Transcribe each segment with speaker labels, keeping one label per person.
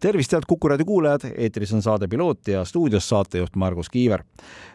Speaker 1: tervist, head Kuku raadio kuulajad, eetris on saade Piloot ja stuudios saatejuht Margus Kiiver.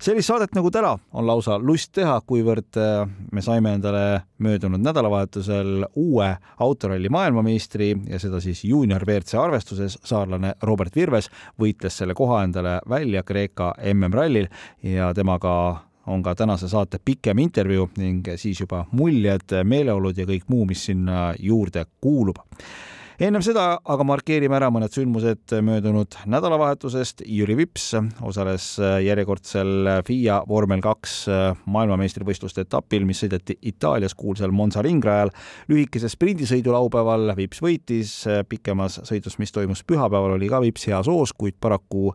Speaker 1: sellist saadet nagu täna on lausa lust teha, kuivõrd äh, me saime endale möödunud nädalavahetusel uue autoralli maailmameistri ja seda siis juunior WRC arvestuses. saarlane Robert Virves võitles selle koha endale välja Kreeka MM-rallil ja temaga on ka tänase saate pikem intervjuu ning siis juba muljed, meeleolud ja kõik muu, mis sinna juurde kuulub ennem seda aga markeerime ära mõned sündmused möödunud nädalavahetusest. Jüri Vips osales järjekordsel FIA vormel kaks maailmameistrivõistluste etapil, mis sõideti Itaalias kuulsal Monza ringrajal. lühikese sprindisõidu laupäeval Vips võitis, pikemas sõidus, mis toimus pühapäeval, oli ka Vips heas hoos, kuid paraku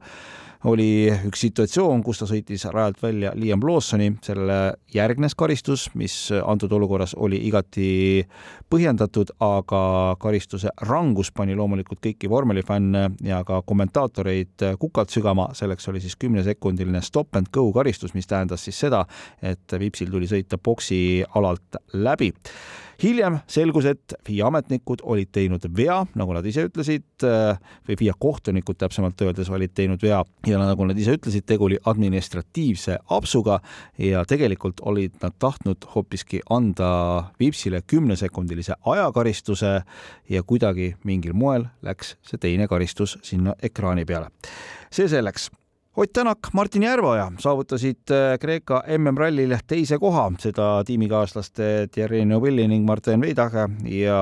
Speaker 1: oli üks situatsioon, kus ta sõitis rajalt välja Liam Lawsoni, sellele järgnes karistus, mis antud olukorras oli igati põhjendatud, aga karistuse rangus pani loomulikult kõiki vormelifänne ja ka kommentaatoreid kukalt sügama, selleks oli siis kümnesekundiline stop and go karistus, mis tähendas siis seda, et Vipsil tuli sõita boksi alalt läbi hiljem selgus, et FIA ametnikud olid teinud vea, nagu nad ise ütlesid, või FIA kohtunikud täpsemalt öeldes olid teinud vea ja nagu nad ise ütlesid, tegu oli administratiivse apsuga ja tegelikult olid nad tahtnud hoopiski anda Vipsile kümnesekundilise ajakaristuse ja kuidagi mingil moel läks see teine karistus sinna ekraani peale. see selleks Ott Tänak, Martin Järveoja saavutasid äh, Kreeka MM-rallil teise koha, seda tiimikaaslaste Thierry Neuvilli ning Martin Veidaga ja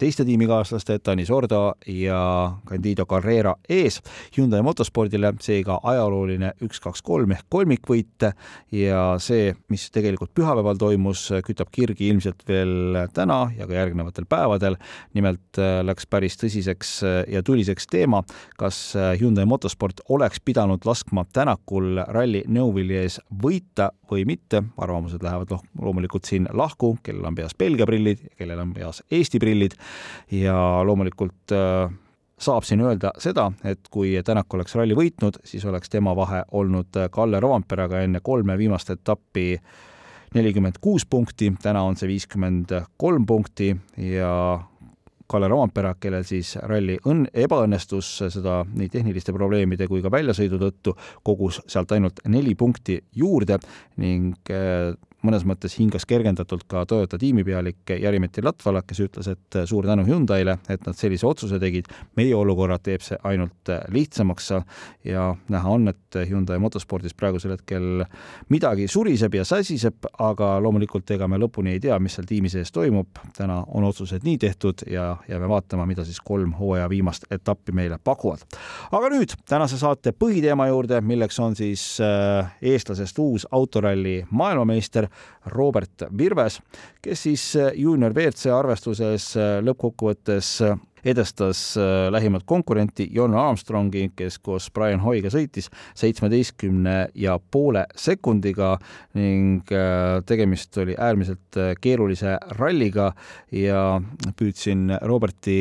Speaker 1: teiste tiimikaaslaste Tanis Ordo ja Candido Carrera ees. Hyundai motospordile seega ajalooline üks-kaks-kolm ehk kolmikvõit ja see, mis tegelikult pühapäeval toimus, kütab kirgi ilmselt veel täna ja ka järgnevatel päevadel. nimelt äh, läks päris tõsiseks äh, ja tuliseks teema, kas Hyundai motosport oleks pidanud laskma laskma Tänakul ralli Newville'i ees võita või mitte, arvamused lähevad noh, loomulikult siin lahku, kellel on peas Belgia prillid, kellel on peas Eesti prillid. Ja loomulikult äh, saab siin öelda seda, et kui Tänak oleks ralli võitnud, siis oleks tema vahe olnud Kalle Rovamperaga enne kolme viimast etappi nelikümmend kuus punkti, täna on see viiskümmend kolm punkti ja Kalle Roompere, kellel siis ralli õnn, ebaõnnestus seda nii tehniliste probleemide kui ka väljasõidu tõttu, kogus sealt ainult neli punkti juurde ning äh, mõnes mõttes hingas kergendatult ka Toyota tiimipealik Jari-Mati Latvala, kes ütles, et suur tänu Hyundai'le, et nad sellise otsuse tegid. meie olukorra teeb see ainult lihtsamaks ja näha on, et Hyundai motospordis praegusel hetkel midagi suriseb ja säsiseb, aga loomulikult ega me lõpuni ei tea, mis seal tiimi sees toimub. täna on otsused nii tehtud ja jääme vaatama, mida siis kolm hooaja viimast etappi meile pakuvad. aga nüüd tänase saate põhiteema juurde, milleks on siis äh, eestlasest uus autoralli maailmameister Robert Virves, kes siis juunior WRC arvestuses lõppkokkuvõttes edestas äh, lähimat konkurenti Jon Armstrongi, kes koos Brian Hoyga sõitis seitsmeteistkümne ja poole sekundiga ning äh, tegemist oli äärmiselt äh, keerulise ralliga ja püüdsin Roberti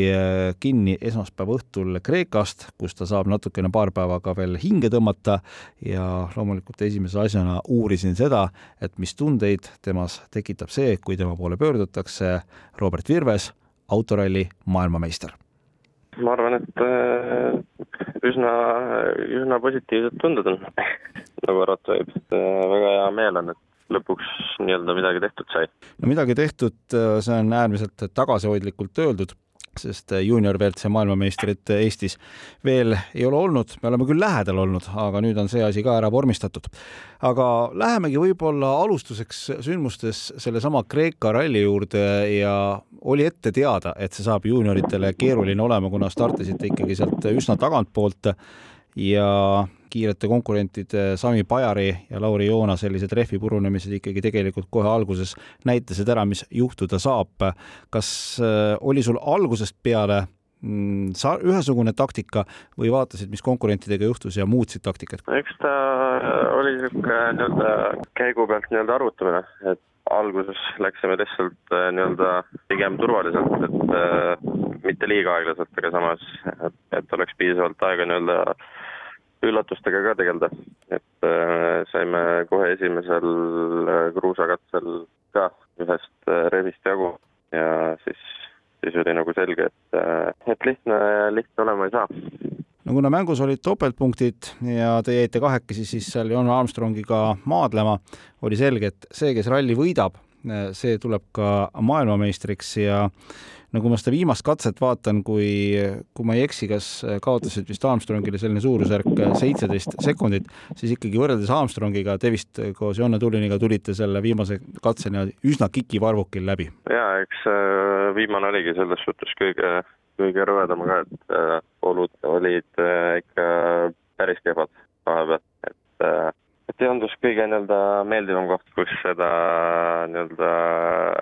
Speaker 1: kinni esmaspäeva õhtul Kreekast, kus ta saab natukene paar päeva ka veel hinge tõmmata ja loomulikult esimese asjana uurisin seda, et mis tundeid temas tekitab see, kui tema poole pöördutakse. Robert Virves autoralli maailmameister?
Speaker 2: ma arvan, et äh, üsna, üsna positiivsed tunded on nagu arvata võib. Äh, väga hea meel on, et lõpuks nii-öelda midagi tehtud sai.
Speaker 1: no midagi tehtud, äh, see on äärmiselt tagasihoidlikult öeldud sest juunior WRC maailmameistrit Eestis veel ei ole olnud, me oleme küll lähedal olnud, aga nüüd on see asi ka ära vormistatud. aga lähemegi võib-olla alustuseks sündmustes sellesama Kreeka ralli juurde ja oli ette teada, et see saab juunioritele keeruline olema, kuna startisite ikkagi sealt üsna tagantpoolt ja kiirete konkurentide Sami Pajari ja Lauri Joona sellised rehvi purunemised ikkagi tegelikult kohe alguses näitasid ära, mis juhtuda saab. kas äh, oli sul algusest peale mm, sa ühesugune taktika või vaatasid, mis konkurentidega juhtus ja muutsid taktikat?
Speaker 2: eks ta oli niisugune nii-öelda käigu pealt nii-öelda arvutamine, et alguses läksime lihtsalt äh, nii-öelda pigem turvaliselt, et äh, mitte liiga aeglaselt, aga samas, et oleks piisavalt aega nii-öelda üllatustega ka tegeleda. et äh, saime kohe esimesel äh, kruusakatsel ka ühest äh, revist jagu ja siis, siis oli nagu selge, et, et lihtne, lihtne olema ei saa
Speaker 1: no kuna mängus olid topeltpunktid ja te jäite kahekesi siis seal John Armstrongiga maadlema, oli selge, et see, kes ralli võidab, see tuleb ka maailmameistriks ja no kui ma seda viimast katset vaatan, kui, kui ma ei eksi, kas kaotasid vist Armstrongile selline suurusjärk seitseteist sekundit, siis ikkagi võrreldes Armstrongiga, te vist koos Jonne Tulliniga tulite selle viimase katseni üsna kikivarvukil läbi.
Speaker 2: ja eks äh, viimane oligi selles suhtes kõige, kõige rõvedam ka, et äh, olud olid äh, ikka päris kehvad vahepeal, et just kõige nii-öelda meeldivam koht, kus seda nii-öelda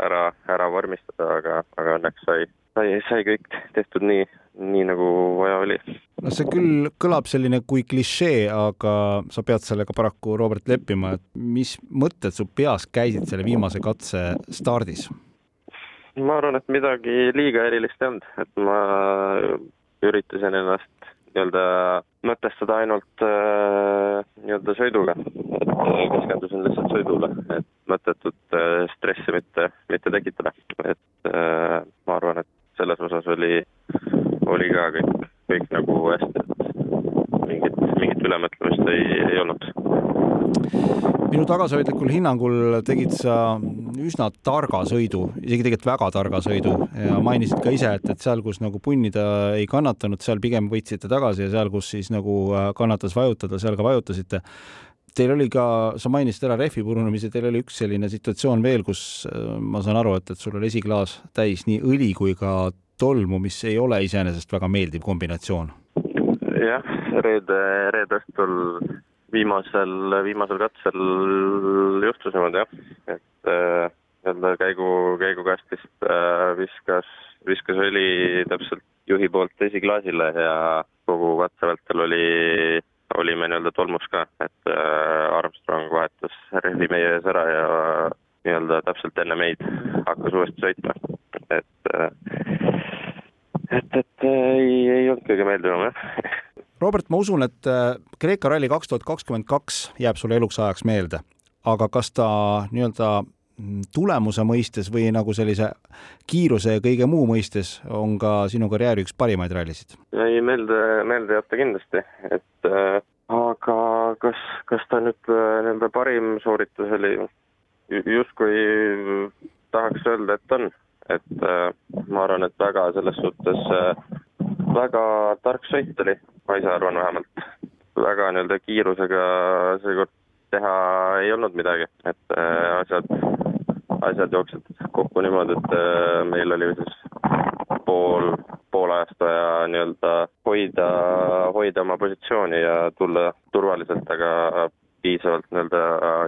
Speaker 2: ära, ära vormistada, aga, aga õnneks sai, sai, sai kõik tehtud nii, nii nagu vaja oli.
Speaker 1: no see küll kõlab selline kui klišee, aga sa pead sellega paraku, Robert, leppima, et mis mõtted su peas käisid selle viimase katse stardis?
Speaker 2: ma arvan, et midagi liiga erilist ei olnud, et ma üritasin ennast nii-öelda mõtestada ainult äh, nii-öelda sõiduga, keskendusin lihtsalt sõidule, et mõttetut äh, stressi mitte, mitte tekitada, et äh, ma arvan, et selles osas oli, oli ka kõik, kõik nagu hästi, et mingit, mingit ülemõtlemist ei, ei olnud.
Speaker 1: Minu tagasihoidlikul hinnangul tegid sa üsna targa sõidu, isegi tegelikult väga targa sõidu. Ja mainisid ka ise, et, et seal, kus nagu punnida ei kannatanud, seal pigem võitsite tagasi ja seal, kus siis nagu äh, kannatas vajutada, seal ka vajutasite. Teil oli ka, sa mainisid ära rehvi purunemise, teil oli üks selline situatsioon veel, kus äh, ma saan aru, et, et sul oli esiklaas täis nii õli kui ka tolmu, mis ei ole iseenesest väga meeldiv kombinatsioon.
Speaker 2: jah, reede, reede õhtul viimasel, viimasel katsel juhtus niimoodi jah, et äh, nii-öelda käigu, käigukastist äh, viskas, viskas õli täpselt juhi poolt esiklaasile ja kogu katse vältel oli, olime nii-öelda tolmus ka, et äh, rehvi meie ees ära ja nii-öelda täpselt enne meid hakkas uuesti sõitma, et et, et ei, ei olnud kõige meeldivam jah.
Speaker 1: Robert, ma usun, et äh, Kreeka ralli kaks tuhat kakskümmend kaks jääb sulle eluks ajaks meelde, aga kas ta nii-öelda mm, tulemuse mõistes või nagu sellise kiiruse ja kõige muu mõistes on ka sinu karjääri üks parimaid rallisid?
Speaker 2: ei, meelde, meelde jääb ta kindlasti, et äh, aga kas, kas ta nüüd äh, nii-öelda parim sooritus oli, justkui tahaks öelda, et on, et äh, ma arvan, et väga selles suhtes äh, väga tark sõit oli ma ise arvan vähemalt. väga nii-öelda kiirusega seekord teha ei olnud midagi, et asjad, asjad jooksid kokku niimoodi, et meil oli siis pool, pool ajast vaja nii-öelda hoida, hoida oma positsiooni ja tulla turvaliselt, aga piisavalt nii-öelda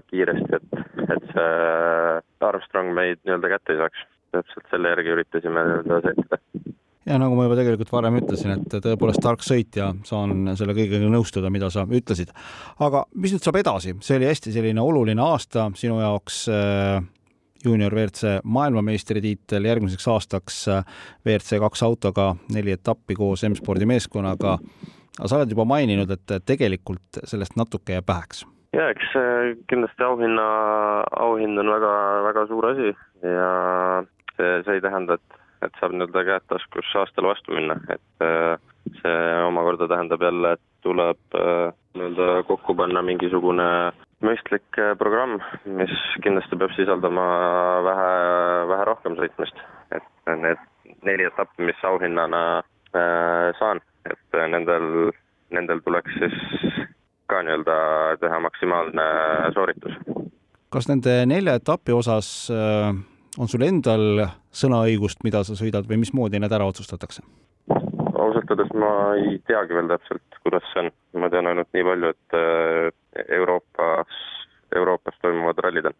Speaker 2: kiiresti, et, et see Armstrong meid nii-öelda kätte ei saaks. täpselt selle järgi üritasime nii-öelda sõita
Speaker 1: ja nagu ma juba tegelikult varem ütlesin, et tõepoolest tark sõit ja saan selle kõigega nõustuda, mida sa ütlesid. aga mis nüüd saab edasi, see oli hästi selline oluline aasta sinu jaoks äh, juunior WRC maailmameistritiitel, järgmiseks aastaks äh, WRC kaks autoga neli etappi koos M-spordi meeskonnaga. Aga sa oled juba maininud, et tegelikult sellest natuke jääb väheks.
Speaker 2: ja eks kindlasti auhinna, auhind on väga, väga suur asi ja see, see ei tähenda, et et saab nii-öelda käed taskus aastal vastu minna, et äh, see omakorda tähendab jälle, et tuleb äh, nii-öelda kokku panna mingisugune mõistlik äh, programm, mis kindlasti peab sisaldama vähe, vähe rohkem sõitmist. et need neli etappi, mis auhinnana äh, saan, et nendel tuleks siis ka nii-öelda teha maksimaalne sooritus.
Speaker 1: Kas nende nelja etapi osas äh on sul endal sõnaõigust, mida sa sõidad või mismoodi need ära otsustatakse?
Speaker 2: ausalt öeldes ma ei teagi veel täpselt, kuidas see on, ma tean ainult nii palju, et äh, Euroopas, Euroopas toimuvad rallid on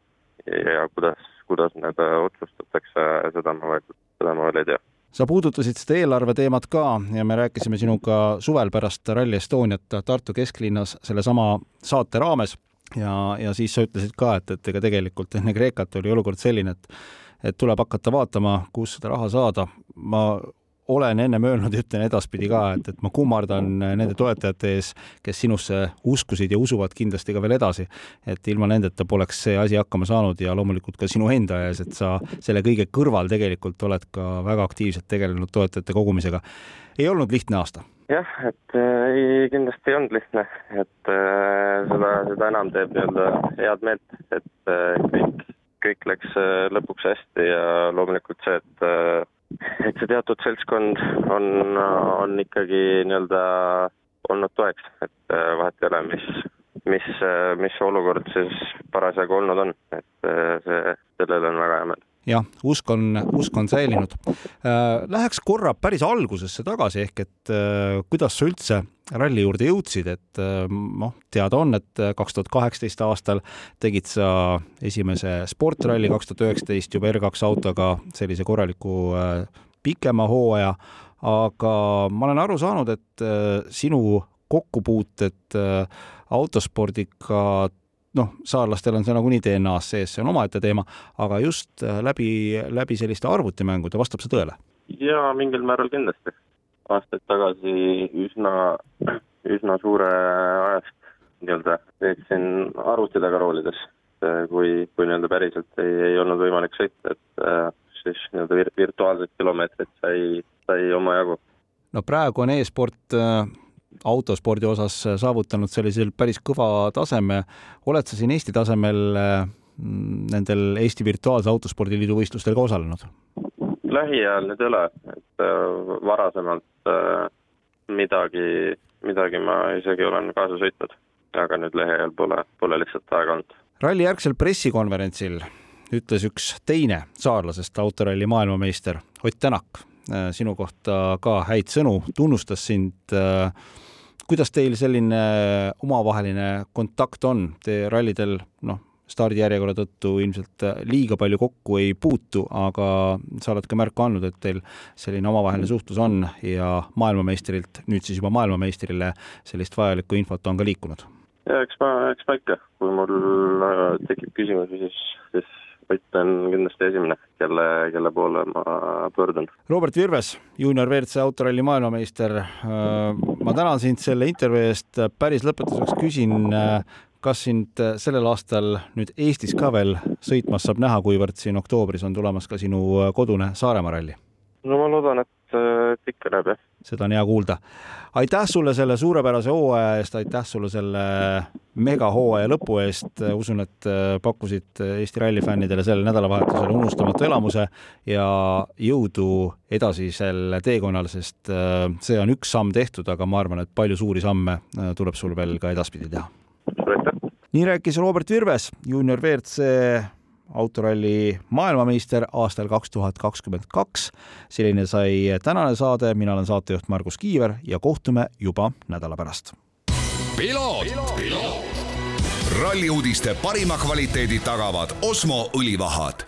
Speaker 2: ja kuidas, kuidas need äh, otsustatakse, seda ma veel, seda ma veel ei tea.
Speaker 1: Sa puudutasid seda eelarve teemat ka ja me rääkisime sinuga suvel pärast Rally Estoniat Tartu kesklinnas sellesama saate raames ja, ja siis sa ütlesid ka, et, et ega tegelikult enne Kreekat oli olukord selline, et et tuleb hakata vaatama, kust seda raha saada. ma olen ennem öelnud ja ütlen edaspidi ka, et, et ma kummardan nende toetajate ees, kes sinusse uskusid ja usuvad kindlasti ka veel edasi. et ilma nendeta poleks see asi hakkama saanud ja loomulikult ka sinu enda ees, et sa selle kõige kõrval tegelikult oled ka väga aktiivselt tegelenud toetajate kogumisega. ei olnud lihtne aasta
Speaker 2: jah, et äh, ei, kindlasti ei olnud lihtne, et äh, seda, seda enam teeb nii-öelda head meelt, et äh, kõik, kõik läks lõpuks hästi ja loomulikult see, et et see teatud seltskond on, on ikkagi nii-öelda olnud toeks, et vahet ei ole, mis, mis, mis olukord siis parasjagu olnud on, et see, sellele on väga hea meel
Speaker 1: jah, usk on, usk on säilinud. Äh, läheks korra päris algusesse tagasi, ehk et äh, kuidas sa üldse ralli juurde jõudsid, et äh, noh, teada on, et kaks tuhat kaheksateist aastal tegid sa esimese sportralli, kaks tuhat üheksateist juba R2 autoga sellise korraliku pikema hooaja, aga ma olen aru saanud, et sinu kokkupuuted autospordiga noh, saarlastel on see nagunii DNA-s sees, see on omaette teema, aga just äh, läbi, läbi selliste arvutimängude, vastab see tõele?
Speaker 2: jaa, mingil määral kindlasti. aastaid tagasi üsna, üsna suure ajast nii-öelda veetsin arvuti taga roolides, kui, kui nii-öelda päriselt ei, ei olnud võimalik sõita, et äh, siis nii-öelda vir-, virtuaalsed kilomeetrid sai, sai omajagu.
Speaker 1: no praegu on e-sport äh autospordi osas saavutanud sellisel päris kõva taseme. oled sa siin Eesti tasemel mm, nendel Eesti Virtuaalse Autospordiliidu võistlustel ka osalenud?
Speaker 2: lähiajal nüüd ei ole, et äh, varasemalt äh, midagi, midagi ma isegi olen kaasa sõitnud, aga nüüd lähiajal pole, pole lihtsalt aega olnud.
Speaker 1: ralli järgsel pressikonverentsil ütles üks teine saarlasest autoralli maailmameister Ott Tänak sinu kohta ka häid sõnu, tunnustas sind äh, kuidas teil selline omavaheline kontakt on, te rallidel noh, stardijärjekorra tõttu ilmselt liiga palju kokku ei puutu, aga sa oled ka märku andnud, et teil selline omavaheline suhtlus on ja maailmameistrilt, nüüd siis juba maailmameistrile, sellist vajalikku infot on ka liikunud?
Speaker 2: ja eks ma, eks ma ikka, kui mul äh, tekib küsimusi, siis, siis Ott on kindlasti esimene, kelle, kelle poole ma pöördun.
Speaker 1: Robert Virves, juunior WRC autoralli maailmameister. Äh, ma tänan sind selle intervjuu eest. päris lõpetuseks küsin, äh, kas sind sellel aastal nüüd Eestis ka veel sõitmas saab näha, kuivõrd siin oktoobris on tulemas ka sinu kodune Saaremaa ralli?
Speaker 2: no ma loodan, et, et ikka näeb, jah.
Speaker 1: seda on hea kuulda. aitäh sulle selle suurepärase hooaja eest, aitäh sulle selle megahooaja lõpu eest, usun, et pakkusid Eesti rallifännidele sel nädalavahetusel unustamatu elamuse ja jõudu edasisel teekonnal, sest äh, see on üks samm tehtud, aga ma arvan, et palju suuri samme äh, tuleb sul veel ka edaspidi teha. nii rääkis Robert Virves, juunior WRC autoralli maailmameister aastal kaks tuhat kakskümmend kaks. selline sai tänane saade, mina olen saatejuht Margus Kiiver ja kohtume juba nädala pärast.
Speaker 3: ralli uudiste parima kvaliteedi tagavad Osmo õlivahad